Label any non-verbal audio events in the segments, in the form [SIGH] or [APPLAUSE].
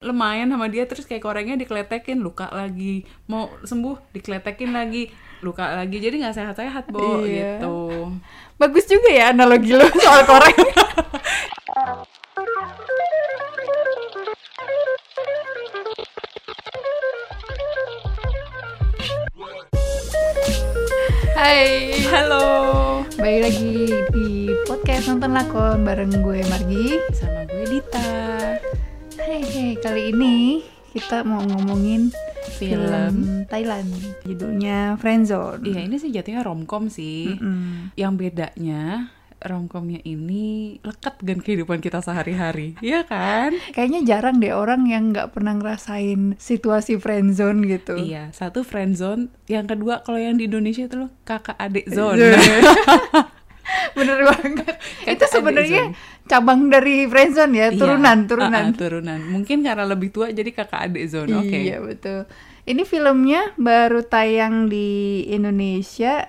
lumayan sama dia terus kayak korengnya dikeletekin luka lagi mau sembuh dikeletekin lagi luka lagi jadi nggak sehat-sehat bo Iya. gitu Bagus juga ya analogi lo [LAUGHS] soal koreng. Hai, halo balik lagi di podcast nonton lakon bareng gue Margi. sama gue Dita Hai, kali ini kita mau ngomongin film, Film. Thailand, judulnya Friendzone. iya ini sih jatuhnya romcom sih Mm-mm. yang bedanya romcomnya ini lekat dengan kehidupan kita sehari-hari iya kan Kayaknya jarang deh orang yang nggak pernah ngerasain situasi friendzone gitu. Iya, satu friend zone, yang kedua kalau yang di Indonesia itu loh kakak adik zone. [LAUGHS] [LAUGHS] Bener banget. Kakak itu sebenarnya cabang dari friendzone ya, Iya, turunan, turunan. ah, ah, turunan. Mungkin karena lebih tua jadi kakak adik zone. Oke. Iya betul. Ini filmnya baru tayang di Indonesia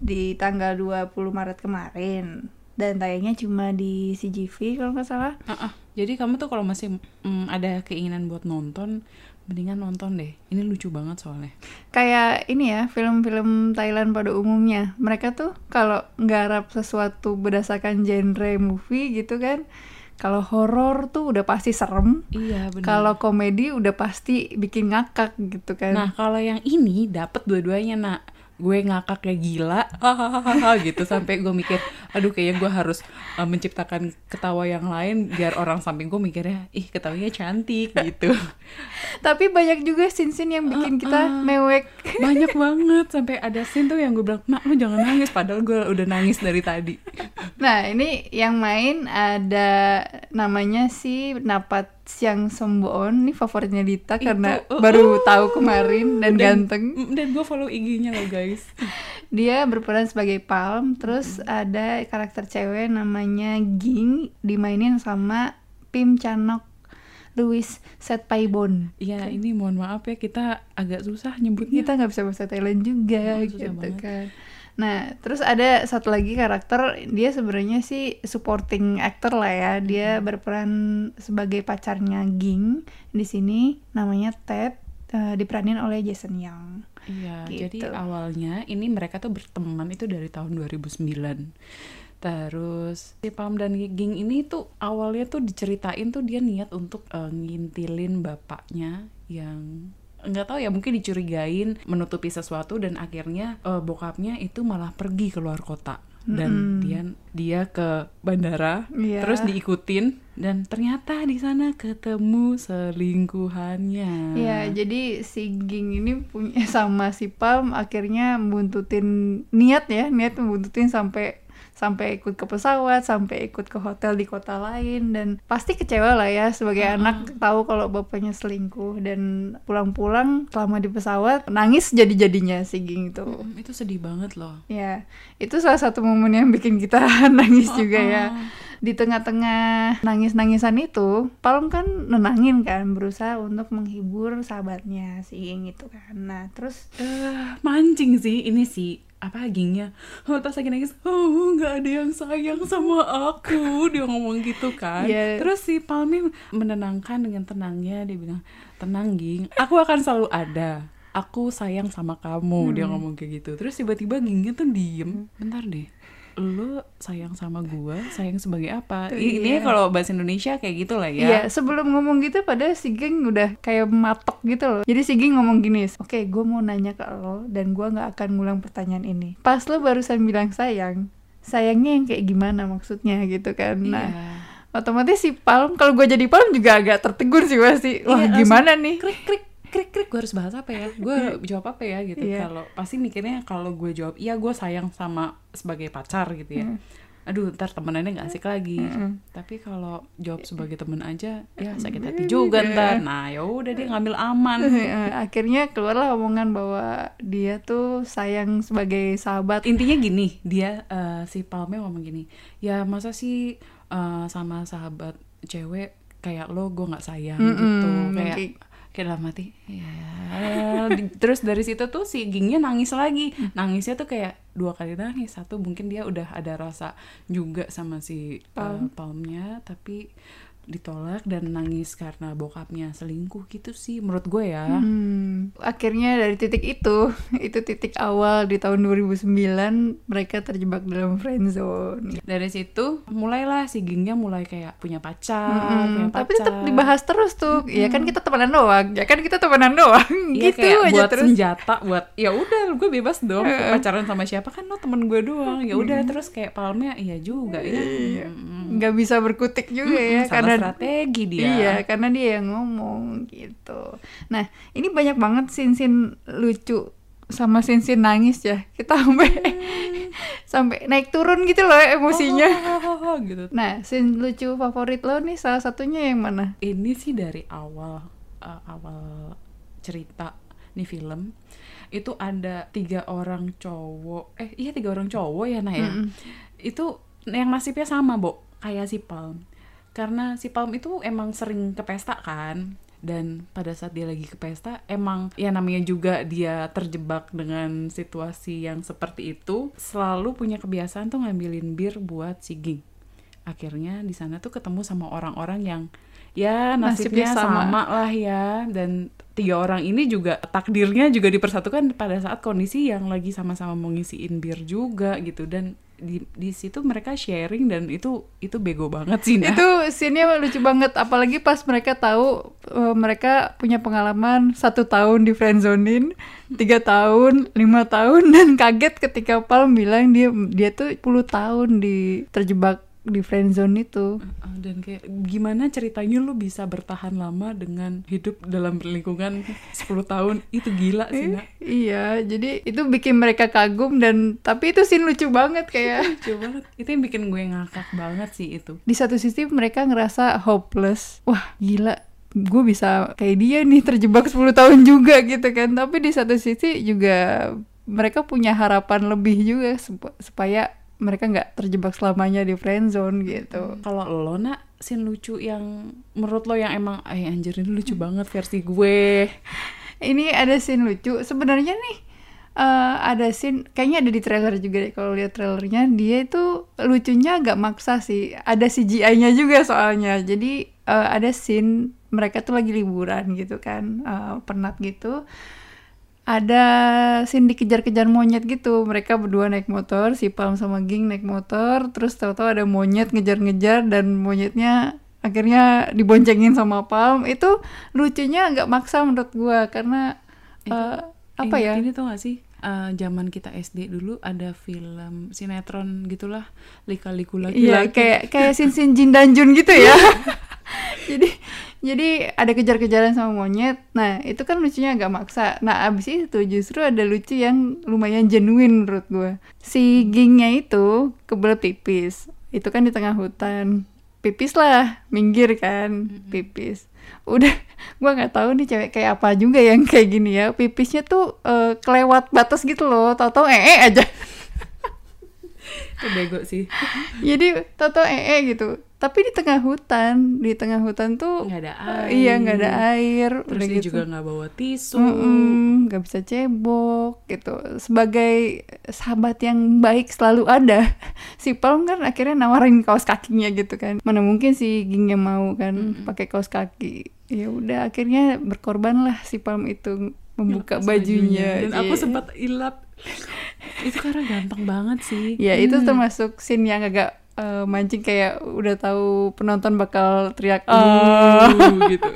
di tanggal 20 Maret kemarin dan tayangnya cuma di CGV kalau nggak salah. Ah, ah. Jadi kamu tuh kalau masih mm, ada keinginan buat nonton, mendingan nonton deh. Ini lucu banget soalnya. Kayak ini ya film-film Thailand pada umumnya mereka tuh kalau nggarap sesuatu berdasarkan genre movie gitu kan. Kalau horor tuh udah pasti serem. Iya benar. Kalau komedi udah pasti bikin ngakak gitu kan. Nah kalau yang ini dapet dua-duanya nak gue ngakak kayak gila gitu. Sampai gue mikir aduh kayaknya gue harus uh, menciptakan ketawa yang lain biar orang samping gue mikirnya ih ketawanya cantik gitu. Tapi banyak juga scene-scene yang bikin kita mewek. banyak banget. Sampai ada scene tuh yang gue bilang mak lu jangan nangis padahal gue udah nangis dari tadi. Nah, ini yang main ada namanya si Napat Siang Somboon. Ini favoritnya Dita karena uh, baru tahu kemarin [LAUGHS] dan, ganteng. Mm, dan gue follow IG-nya loh guys [LAUGHS] Dia berperan sebagai Palm. Terus ada karakter cewek namanya Ging dimainin sama Pim Chanok Louis Setpaibon. Iya ini mohon maaf ya kita agak susah nyebutnya Kita nggak bisa bahasa Thailand juga Oh, gitu banget. kan. Nah, terus ada satu lagi karakter dia sebenarnya sih supporting actor lah ya. Dia berperan sebagai pacarnya Ging di sini namanya Ted eh, diperanin oleh Jason Young. Iya, Gitu. jadi awalnya ini mereka tuh berteman itu dari tahun 2009. Terus si Palm dan Ging ini tuh awalnya tuh diceritain tuh dia niat untuk eh, ngintilin bapaknya yang nggak tahu ya mungkin dicurigain menutupi sesuatu dan akhirnya eh, bokapnya itu malah pergi ke luar kota. Dan dia dia ke bandara Iya. terus diikutin dan ternyata di sana ketemu selingkuhannya. Iya, jadi si Ging ini punya [LAUGHS] sama si Palm akhirnya buntutin niat ya, niat membuntutin sampai sampai ikut ke pesawat, sampai ikut ke hotel di kota lain dan pasti kecewa lah ya sebagai anak tahu kalau bapaknya selingkuh dan pulang-pulang selama di pesawat nangis jadi-jadinya si Ging itu. Mm, itu sedih banget loh Ya, itu salah satu momen yang bikin kita [LAUGHS] nangis juga ya. Di tengah-tengah nangis-nangisan itu, Palm kan nenangin kan, berusaha untuk menghibur sahabatnya si Ging itu kan. Nah, terus eh mancing sih ini sih apa gingnya. Oh, pas lagi nangis oh nggak ada yang sayang sama aku. Dia ngomong gitu kan. Iya. terus si Palmi menenangkan dengan tenangnya dia bilang tenang ging aku akan selalu ada. Aku sayang sama kamu. Dia ngomong kayak gitu. Terus tiba-tiba gingnya tuh diem. Bentar deh lu sayang sama gua sayang sebagai apa I- ini Iya. kalau bahasa Indonesia kayak gitu lah ya Iya, sebelum ngomong gitu pada si Ging udah kayak matok gitu loh. Jadi si Ging ngomong gini, oke gue mau nanya ke lo dan gue nggak akan ngulang pertanyaan ini. Pas lo barusan bilang sayang, sayangnya yang kayak gimana maksudnya gitu kan. Nah, Iya. otomatis si Palm, kalau gue jadi Palm juga agak tertegun sih pasti. Wah Iya, gimana nih? krik krik krik krik gue harus bahas apa ya? Gue [LAUGHS] jawab apa ya gitu. Iya. kalau pasti mikirnya kalau gue jawab iya gue sayang sama sebagai pacar gitu ya. Aduh ntar temenannya nggak asik lagi. Tapi kalau jawab sebagai temen aja ya sakit hati juga ntar. Nah ya udah dia ngambil aman. Eh, [LAUGHS] Akhirnya keluarlah omongan bahwa dia tuh sayang sebagai sahabat. intinya gini dia eh, si Palme ngomong gini ya masa sih eh, sama sahabat cewek kayak lo gue nggak sayang gitu. Kayak kayak- dalam hati ya terus dari situ tuh si Gingnya nangis lagi. Nangisnya tuh kayak dua kali nangis. Satu mungkin dia udah ada rasa juga sama si uh, palmnya tapi ditolak dan nangis karena bokapnya selingkuh gitu sih menurut gue ya Hmm, akhirnya dari titik itu, [LAUGHS] itu titik awal di tahun 2009 mereka terjebak dalam friendzone. dari situ mulailah si Gingnya mulai kayak punya pacar Mm-mm, punya tapi pacar tetap dibahas terus tuh. Ya kan kita temenan doang. Ya kan kita temenan doang. Iya gitu kayak aja buat terus. senjata buat ya udah gue bebas dong pacaran sama siapa kan lo temen gue doang ya udah terus kayak palmnya iya juga ya Mm-mm. nggak bisa berkutik juga ya Salah karena strategi dia Iya, karena dia yang ngomong gitu. Nah, ini banyak banget sin-sin lucu sama sin-sin nangis ya. Kita sampai [LAUGHS] sampai naik turun gitu loh emosinya. Oh, gitu Nah, sin lucu favorit lo nih salah satunya yang mana? ini sih dari awal uh, awal cerita nih film itu ada tiga orang cowok eh iya tiga orang cowok ya nah ya Mm-mm. itu yang nasibnya sama bo kayak si Palm karena si Palm itu emang sering ke pesta kan dan pada saat dia lagi ke pesta emang ya namanya juga dia terjebak dengan situasi yang seperti itu selalu punya kebiasaan tuh ngambilin bir buat si Ging akhirnya di sana tuh ketemu sama orang-orang yang ya nasibnya, Nasibnya sama. sama. lah ya dan tiga orang ini juga takdirnya juga dipersatukan pada saat kondisi yang lagi sama-sama mau ngisiin bir juga gitu dan di di situ mereka sharing dan itu itu bego banget sih. Itu scene-nya lucu banget apalagi pas mereka tahu eh, mereka punya pengalaman satu tahun di friendzonin, tiga tahun, lima tahun dan kaget ketika Palm bilang dia dia tuh 10 tahun di terjebak di friendzone itu. Uh, dan kayak gimana ceritanya lu bisa bertahan lama dengan hidup dalam lingkungan 10 tahun itu gila sih nak Iya, jadi itu bikin mereka kagum dan tapi itu scene lucu banget kayak lucu banget itu yang bikin gue ngakak banget sih itu di satu sisi mereka ngerasa hopeless. Wah, gila. Gue bisa kayak dia nih terjebak 10 tahun juga gitu kan. Tapi di satu sisi juga mereka punya harapan lebih juga sup- supaya mereka nggak terjebak selamanya di friendzone gitu. kalau lo nak scene lucu yang menurut lo yang emang eh anjir ini lucu banget versi gue Ini ada scene lucu. Sebenarnya nih eh, ada scene kayaknya ada di trailer juga deh kalau lihat trailernya dia itu lucunya agak maksa sih. Ada CGI-nya juga soalnya. Jadi eh, ada scene mereka tuh lagi liburan gitu kan, eh, penat gitu. Ada scene dikejar-kejar monyet gitu. Mereka berdua naik motor, si Palm sama Ging naik motor, terus tahu-tahu ada monyet ngejar-ngejar dan monyetnya akhirnya diboncengin sama Palm. Itu lucunya agak maksa menurut gua karena Itu eh, apa Ingat ya? ini tuh gak sih eh, zaman kita SD dulu ada film sinetron gitulah lika-liku lagi Iya, kayak kayak Sin Sin Jin dan Jun gitu ya. [LAUGHS] jadi jadi ada kejar-kejaran sama monyet. Nah, itu kan lucunya agak maksa. Nah, abis itu justru ada lucu yang lumayan genuine menurut gue. Si Gingnya itu kebelet pipis. Itu kan di tengah hutan. Pipis lah, minggir kan, pipis. Udah, [LAUGHS] gua nggak tahu nih cewek kayak apa juga yang kayak gini ya. Pipisnya tuh eh, kelewat batas gitu loh. Tahu-tahu ee aja. Itu bego sih [LAUGHS] Jadi Toto ee gitu. Tapi di tengah hutan, di tengah hutan tuh nggak ada eh, air iya nggak ada air. terus udah dia gitu. juga nggak bawa tisu nggak bisa cebok gitu. Sebagai sahabat yang baik selalu ada. [LAUGHS] Si Palm kan akhirnya nawarin kaos kakinya gitu kan. Mana mungkin si Gingnya mau kan pakai kaos kaki. Ya udah akhirnya berkorban lah si Palm itu membuka Lepas bajunya. dan aku Iya. sempat ilap [LAUGHS] itu karena gampang banget sih Ya itu Hmm. termasuk scene yang agak eh, mancing kayak udah tahu penonton bakal teriak. Uh, gitu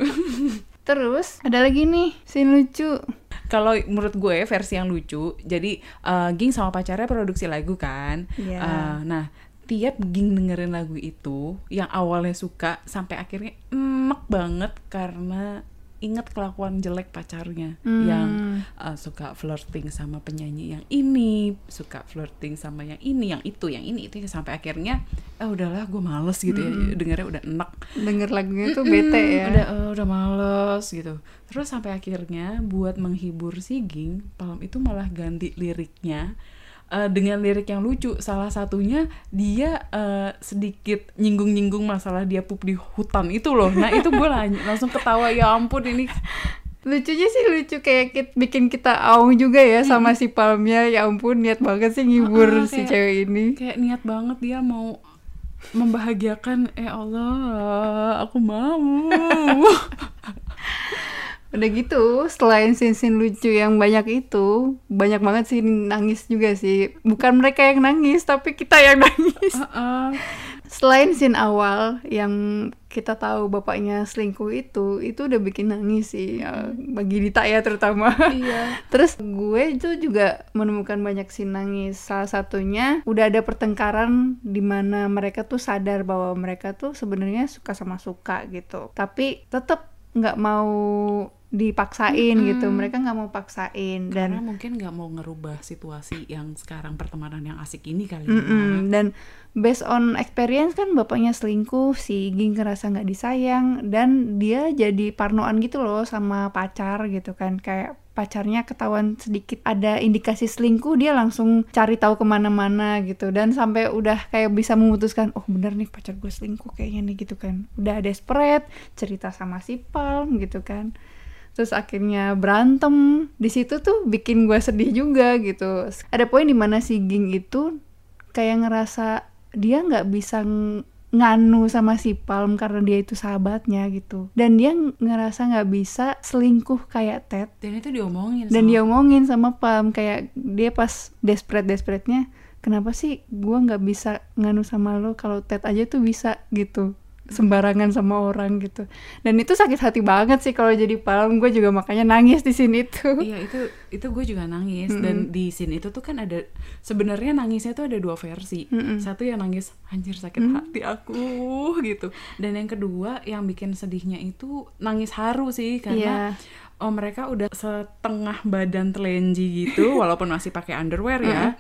[LAUGHS] Terus ada lagi nih scene lucu. kalau menurut gue versi yang lucu jadi eh, Ging sama pacarnya produksi lagu kan Iya. Eh, nah tiap Ging dengerin lagu itu yang awalnya suka sampai akhirnya emek banget karena inget kelakuan jelek pacarnya Hmm. yang eh, suka flirting sama penyanyi yang ini suka flirting sama yang ini yang itu yang ini itu sampai akhirnya ah udahlah gue males gitu ya. Dengernya udah enak. Denger lagunya tuh bete ya. udah eh, udah males gitu. Terus sampai akhirnya buat menghibur si Ging Palm itu malah ganti liriknya eh, dengan lirik yang lucu salah satunya dia eh, sedikit nyinggung-nyinggung masalah dia pup di hutan itu loh nah itu gue lang- langsung ketawa ya ampun ini Lucunya sih lucu kayak kit- bikin kita aung juga ya sama si Palmnya. Ya ampun niat banget sih ngibur Ah, si kayak- cewek ini. kayak niat banget dia mau membahagiakan eh Allah aku mau [LAUGHS] udah gitu selain scene-scene lucu yang banyak itu banyak banget sih nangis juga sih bukan mereka yang nangis tapi kita yang [LAUGHS] nangis Uh-uh. selain scene awal yang kita tahu bapaknya selingkuh itu itu udah bikin nangis sih ya, bagi Dita ya terutama iya [LAUGHS] Terus gue itu juga menemukan banyak scene nangis. Salah satunya udah ada pertengkaran di mana mereka tuh sadar bahwa mereka tuh sebenarnya suka sama suka gitu. Tapi tetap nggak mau dipaksain gitu. Mereka nggak mau paksain karena dan mungkin nggak mau ngerubah situasi yang sekarang pertemanan yang asik ini kali ya. Mm-mm. dan based on experience kan bapaknya selingkuh, si Ging ngerasa nggak disayang dan dia jadi parnoan gitu loh sama pacar gitu kan. Kayak pacarnya ketahuan sedikit ada indikasi selingkuh dia langsung cari tahu ke mana-mana gitu. Dan sampai udah kayak bisa memutuskan oh bener nih pacar gue selingkuh kayaknya nih gitu kan. Udah desperate cerita sama si Palm gitu kan terus akhirnya berantem. Di situ tuh bikin gue sedih juga gitu. Ada poin di mana si Ging itu kayak ngerasa dia nggak bisa ng- nganu sama si Palm karena dia itu sahabatnya gitu. Dan dia ng- ngerasa nggak bisa selingkuh kayak Ted. Dan itu diomongin dan sama- dia omongin sama Palm. Kayak dia pas desperate desperate-nya kenapa sih gua nggak bisa nganu sama lo kalau Ted aja tuh bisa? gitu sembarangan sama orang gitu. Dan itu sakit hati banget sih kalau jadi Palm gue juga makanya nangis di sini tuh Iya itu itu gue juga nangis. Dan di scene itu tuh kan ada sebenarnya nangisnya tuh ada dua versi. Satu yang nangis anjir sakit hati aku gitu. Dan yang kedua yang bikin sedihnya itu nangis haru sih karena oh mereka udah setengah badan telenji gitu [LAUGHS] walaupun masih pakai underwear ya.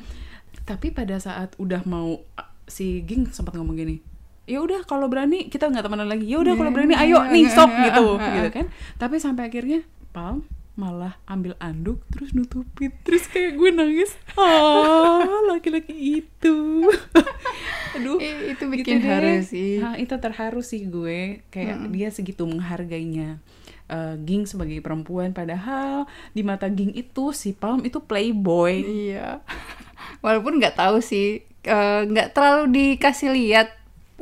Tapi pada saat udah mau si Ging sempat ngomong gini ya udah kalau berani kita nggak temenan lagi. Ya udah kalau berani ayo nih stop gitu gitu kan. Tapi sampai akhirnya Palm malah ambil anduk terus nutupin. Terus kayak gue nangis ah [LAUGHS] laki-laki itu. [LAUGHS] Aduh I- itu gitu bikin deh. haru sih. Ah, itu terharu sih gue. Kayak dia segitu menghargainya eh, Ging sebagai perempuan. Padahal di mata Ging itu si Palm itu playboy. Iya. Walaupun nggak tahu sih, eh, nggak terlalu dikasih lihat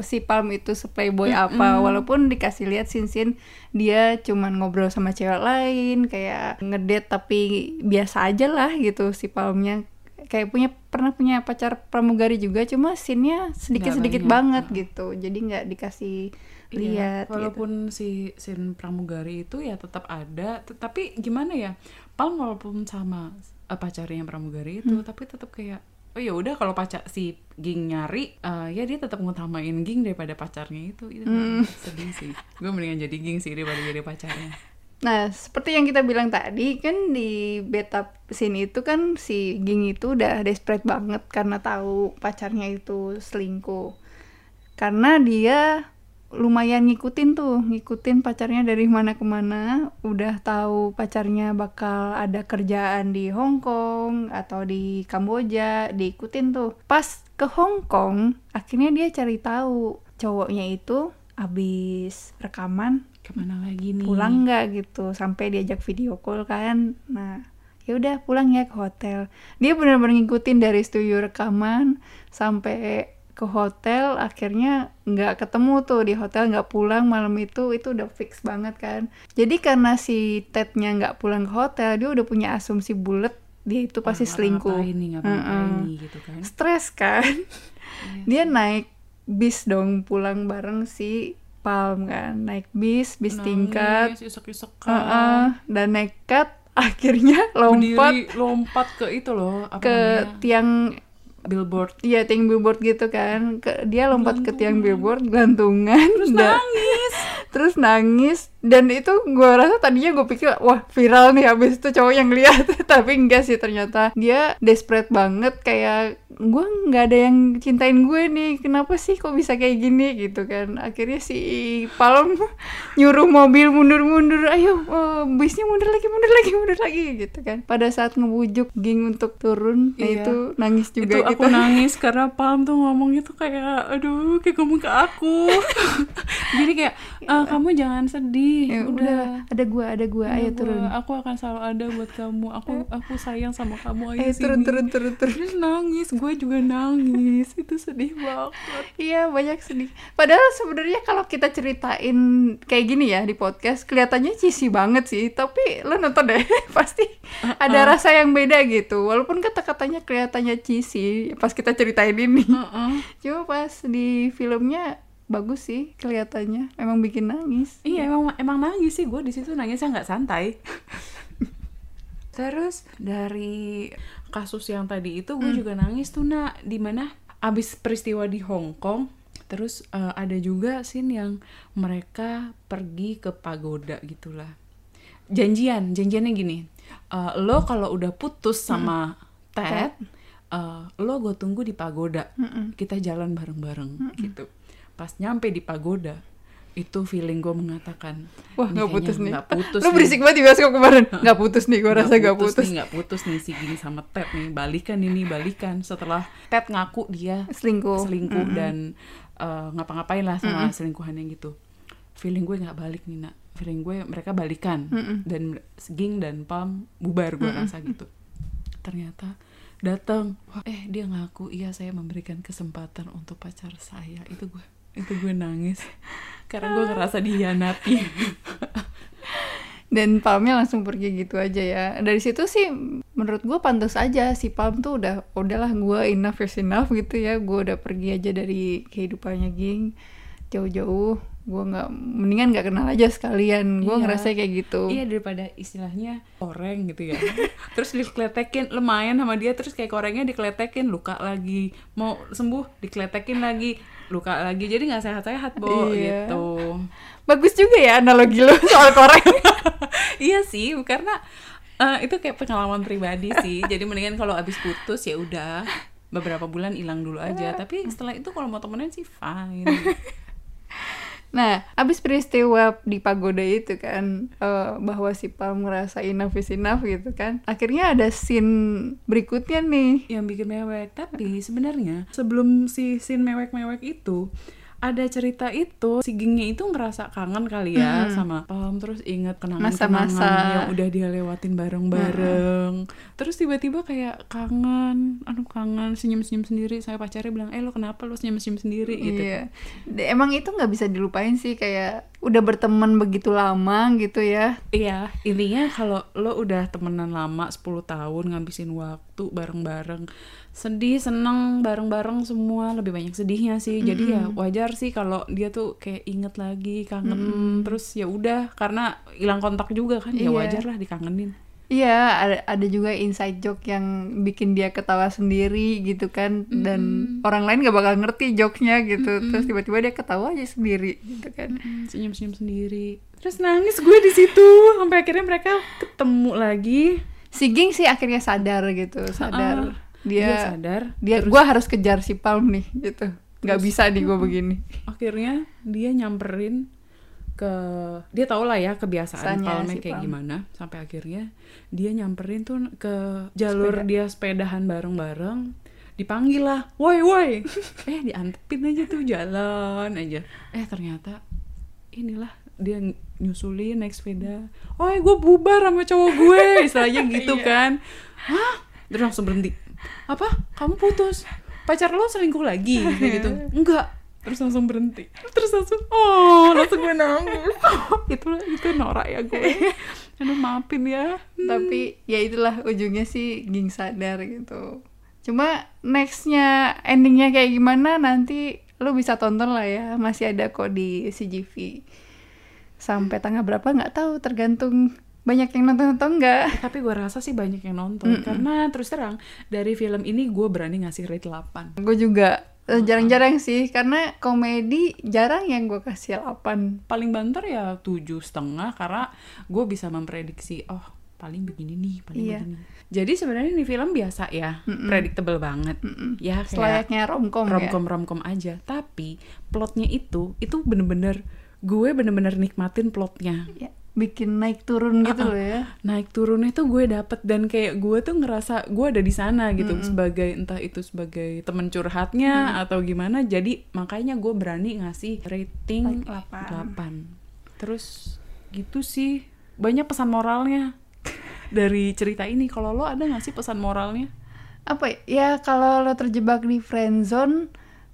si Palm itu playboy apa. Walaupun dikasih lihat sin-sin dia cuman ngobrol sama cewek lain, kayak ngedate tapi biasa aja lah gitu si Palmnya. Kayak punya pernah punya pacar pramugari juga, cuma scene-nya sedikit-sedikit banyak. banget gitu. Jadi nggak dikasih Iya, lihat. gitu. walaupun si sin pramugari itu ya tetap ada, tapi gimana ya? Palm walaupun sama eh, pacarnya pramugari itu, Hmm. tapi tetap kayak oh ya udah kalau pacar si Ging nyari, eh, ya dia tetap ngutamain Ging daripada pacarnya itu. Itu Hmm. sedih sih. Gue mendingan jadi Ging sih daripada jadi pacarnya. Nah, seperti yang kita bilang tadi, kan di beta scene itu kan si Ging itu udah desperate banget karena tahu pacarnya itu selingkuh. Karena dia lumayan ngikutin tuh, ngikutin pacarnya dari mana ke mana, udah tahu pacarnya bakal ada kerjaan di Hong Kong atau di Kamboja, diikutin tuh. Pas ke Hong Kong, akhirnya dia cari tahu cowoknya itu abis rekaman Ke mana lagi nih? pulang nggak gitu sampai diajak video call kan nah ya udah pulang ya ke hotel dia benar-benar ngikutin dari studio rekaman sampai ke hotel akhirnya nggak ketemu tuh di hotel nggak pulang malam itu itu udah fix banget kan jadi karena si Tednya nggak pulang ke hotel dia udah punya asumsi bulat dia itu pasti Wah, selingkuh Ngapain Mm-mm. nih gitu kan? stres kan dia naik bis dong pulang bareng si Palm kan naik bis bis tingkat Nangis, isek-isekan. Heeh, dan nekat [LAUGHS] akhirnya lompat Berdiri, lompat ke itu loh, apa ke namanya? tiang billboard. Iya tiang billboard gitu kan. Ke, dia lompat ke tiang billboard gelantungan. Terus Nangis. [LAUGHS] terus nangis. Dan itu gue rasa tadinya gue pikir wah viral nih habis itu cowok yang lihat. [LAUGHS] Tapi enggak sih ternyata dia desperate banget. Kayak gue nggak ada yang cintain gue nih kenapa sih kok bisa kayak gini gitu kan. Akhirnya si Palm [LAUGHS] nyuruh mobil mundur-mundur ayo oh, bisnya mundur lagi mundur lagi mundur lagi gitu kan. Pada saat ngebujuk Ging untuk turun nah Iya. itu nangis juga itu gitu. aku nangis [LAUGHS] karena Palm tuh ngomongnya tuh kayak aduh kayak ngomong ke aku. [LAUGHS] Jadi kayak "Ah, kamu jangan sedih ya, udah udah. ada gue ada gue ayo Gua- turun. aku akan selalu ada buat kamu. Aku aku sayang sama kamu ayo ayo sini turun turun turun turun. Terus nangis gue gue juga nangis [LAUGHS] itu sedih banget Iya banyak sedih. Padahal sebenarnya kalau kita ceritain kayak gini ya di podcast kelihatannya cheesy banget sih. Tapi lo nonton deh [LAUGHS] pasti ada rasa yang beda gitu. Walaupun kata-katanya kelihatannya cheesy pas kita ceritain ini. Heeh. [LAUGHS] Cuma pas di filmnya bagus sih kelihatannya. Emang bikin nangis. Iya emang emang nangis sih gue di situ nangisnya nggak santai. Terus dari kasus yang tadi itu gue juga nangis tuh nak di mana abis peristiwa di Hong Kong. Terus eh, ada juga scene yang mereka pergi ke pagoda gitulah. Janjian, janjiannya gini. eh, lo kalau udah putus sama Ted, eh, lo gue tunggu di pagoda. Kita jalan bareng-bareng gitu. Pas nyampe di pagoda, itu feeling gue mengatakan Wah "Ini nggak putus nih. nggak putus nih." berisik banget di bioskop kemarin. Nggak putus nih. Gue rasa nggak putus. nih nggak putus nih si gini sama Ted nih balikan ini balikan setelah Ted ngaku dia Selingkuh. selingkuh dan eh, ngapa-ngapain lah sama selingkuhannya gitu feeling gue nggak balik nih nak feeling gue mereka balikan dan Ging dan Pam bubar gue rasa gitu ternyata datang eh dia ngaku iya saya memberikan kesempatan untuk pacar saya itu gue itu gue nangis. Karena gue ngerasa dihianati. Dan Palmnya langsung pergi gitu aja ya. Dari situ sih menurut gue pantas aja si Palm tuh udah udahlah gue enough is enough gitu ya. Gue udah pergi aja dari kehidupannya Ging jauh-jauh gue nggak mendingan nggak kenal aja sekalian. Gue Iya. ngerasa kayak gitu. Iya daripada istilahnya koreng gitu ya. [LAUGHS] terus dikletekin lumayan sama dia. Terus kayak korengnya dikletekin luka lagi. Mau sembuh dikletekin lagi luka lagi. Jadi nggak sehat-sehat, Bo Iya. gitu. bagus juga ya analogi lo soal koreng [LAUGHS] iya sih, karena eh, itu kayak pengalaman pribadi sih. Jadi mendingan kalau abis putus ya udah beberapa bulan hilang dulu aja. Tapi setelah itu kalau mau temenan sih fine. [LAUGHS] Nah, abis peristiwa di pagoda itu kan, eh, bahwa si Palm ngerasa enough is enough gitu kan. Akhirnya ada scene berikutnya nih. yang bikin mewek tapi sebenarnya sebelum si scene mewek-mewek itu ada cerita itu si Gingnya itu ngerasa kangen kali ya sama Pam terus inget kenangan-kenangan yang udah dia lewatin bareng-bareng. Terus tiba-tiba kayak kangen aduh kangen senyum-senyum sendiri. Saya pacarnya bilang eh lo kenapa lo senyum-senyum sendiri? Gitu. Iya. Emang itu nggak bisa dilupain sih kayak udah berteman begitu lama gitu ya. Iya, intinya kalau lo udah temenan lama 10 tahun ngabisin waktu bareng-bareng, sedih, seneng bareng-bareng semua lebih banyak sedihnya sih. Jadi ya wajar sih kalau dia tuh kayak inget lagi, kangen, terus ya udah karena hilang kontak juga kan, ya Iya. wajar lah dikangenin. Iya, ada, ada juga inside joke yang bikin dia ketawa sendiri gitu kan, dan orang lain gak bakal ngerti jokesnya gitu. Terus tiba-tiba dia ketawa aja sendiri gitu kan. Hmm, Senyum-senyum sendiri. Terus nangis gue di situ sampai akhirnya mereka ketemu lagi. Si Ging sih akhirnya sadar gitu, sadar Dia, dia sadar. dia gua harus kejar si Palm nih gitu. Nggak bisa nih gue begini. akhirnya dia nyamperin ke dia tau lah ya kebiasaan Kebiasaannya Palme si kayak Palm. gimana. Sampai akhirnya dia nyamperin tuh ke jalur dia sepedahan bareng-bareng. Dipanggil lah woi woi. [LAUGHS] Eh diantepin aja tuh jalan aja. Eh ternyata inilah dia nyusulin naik sepeda. Woi gue bubar sama cowok gue istilahnya [LAUGHS] gitu Iya. kan. Hah? Terus langsung berhenti. Apa? Kamu putus? Pacar lo selingkuh lagi? Kayak gitu. [LAUGHS] Enggak terus langsung berhenti. Terus langsung oh langsung gue nangis. [LAUGHS] Itu itu norak ya gue. [LAUGHS] Aduh maafin ya. Tapi ya itulah ujungnya sih Ging sadar gitu. Cuma nextnya endingnya kayak gimana nanti lu bisa tonton lah ya. Masih ada kok di CGV. Sampai tanggal berapa nggak tahu. Tergantung banyak yang nonton atau enggak. tapi gue rasa sih banyak yang nonton. Karena terus terang dari film ini gue berani ngasih rate 8 Gue juga eh, jarang-jarang sih karena komedi jarang yang gue kasih 8 paling banter ya tujuh setengah karena gue bisa memprediksi oh paling begini nih paling Iya. begini. Jadi sebenarnya ini film biasa ya predictable banget. Ya kayak selayaknya romcom ya. romcom romcom aja. Tapi plotnya itu itu bener-bener gue bener-bener nikmatin plotnya. Ya, bikin naik turun gitu loh ya. Naik turunnya tuh gue dapet dan kayak gue tuh ngerasa gue ada di sana gitu sebagai entah itu sebagai temen curhatnya atau gimana. Jadi makanya gue berani ngasih rating Delapan. 8 terus gitu sih banyak pesan moralnya [LAUGHS] dari cerita ini. Kalau lo ada nggak sih pesan moralnya? Apa ya, ya kalau lo terjebak di friendzone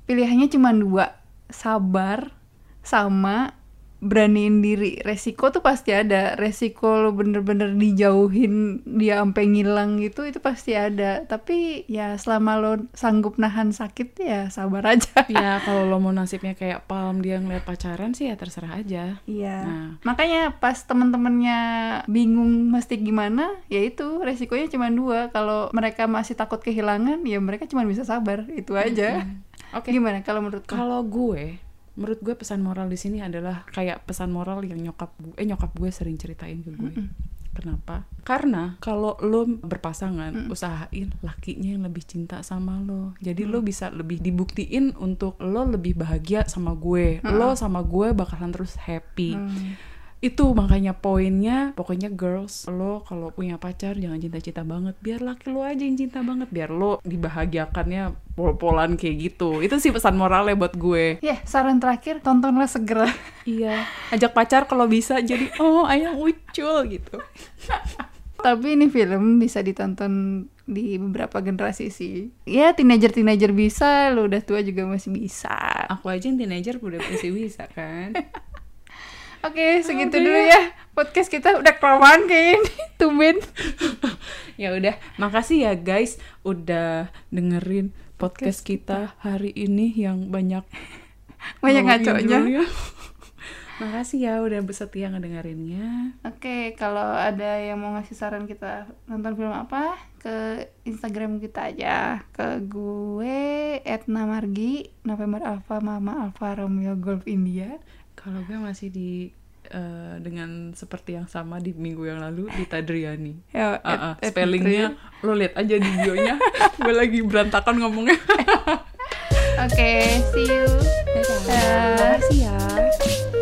pilihannya cuma dua. Sabar sama beraniin diri. Resiko tuh pasti ada. Resiko lo bener-bener dijauhin dia sampai ngilang gitu itu pasti ada. Tapi ya selama lo sanggup nahan sakit ya sabar aja. Ya [LAUGHS] kalau lo mau nasibnya kayak palm dia ngeliat pacaran sih ya terserah aja. Iya. Nah. makanya pas temen-temennya bingung mesti gimana ya itu resikonya cuma dua. Kalau mereka masih takut kehilangan ya mereka cuma bisa sabar. Itu aja. Oke. Gimana kalau menurut kalau gue menurut gue pesan moral di sini adalah kayak pesan moral yang nyokap gue eh nyokap gue sering ceritain ke gue Kenapa? Karena kalau lo berpasangan, usahain lakinya yang lebih cinta sama lo. Jadi lo bisa lebih dibuktiin untuk lo lebih bahagia sama gue. Lo sama gue bakalan terus happy. Hmm. Itu makanya poinnya, pokoknya girls, lo kalau punya pacar jangan cinta-cinta banget. Biar laki lo aja yang cinta banget, biar lo dibahagiakannya pol-polan kayak gitu. Itu sih pesan moralnya buat gue. Ya, saran terakhir tontonlah segera. Iya, ajak pacar kalau bisa jadi oh ayang ucul gitu. [LAUGHS] Tapi ini film bisa ditonton di beberapa generasi sih. Ya, teenager-teenager bisa, lo udah tua juga masih bisa. Aku aja yang teenager udah masih bisa kan. [LAUGHS] Oke, segitu Oke. dulu ya. Podcast kita udah kelamaan kayak ini. [LAUGHS] Tumben. [LAUGHS] ya udah, makasih ya guys udah dengerin podcast kita hari ini yang banyak [LAUGHS] Banyak ngaconya. judulnya. makasih ya udah bersetia ngedengerinnya. Oke, kalau ada yang mau ngasih saran kita nonton film apa, ke Instagram kita aja. Ke gue Etna Margi, November Alpha Mama Alpha Romeo Golf India. Kalau gue masih di eh, dengan seperti yang sama di minggu yang lalu di Tadriani. Ya, at- at spellingnya lo lihat aja di bionya. [LAUGHS] gue lagi berantakan ngomongnya. [LAUGHS] Oke, see you. Dadah. Dah. Makasih ya.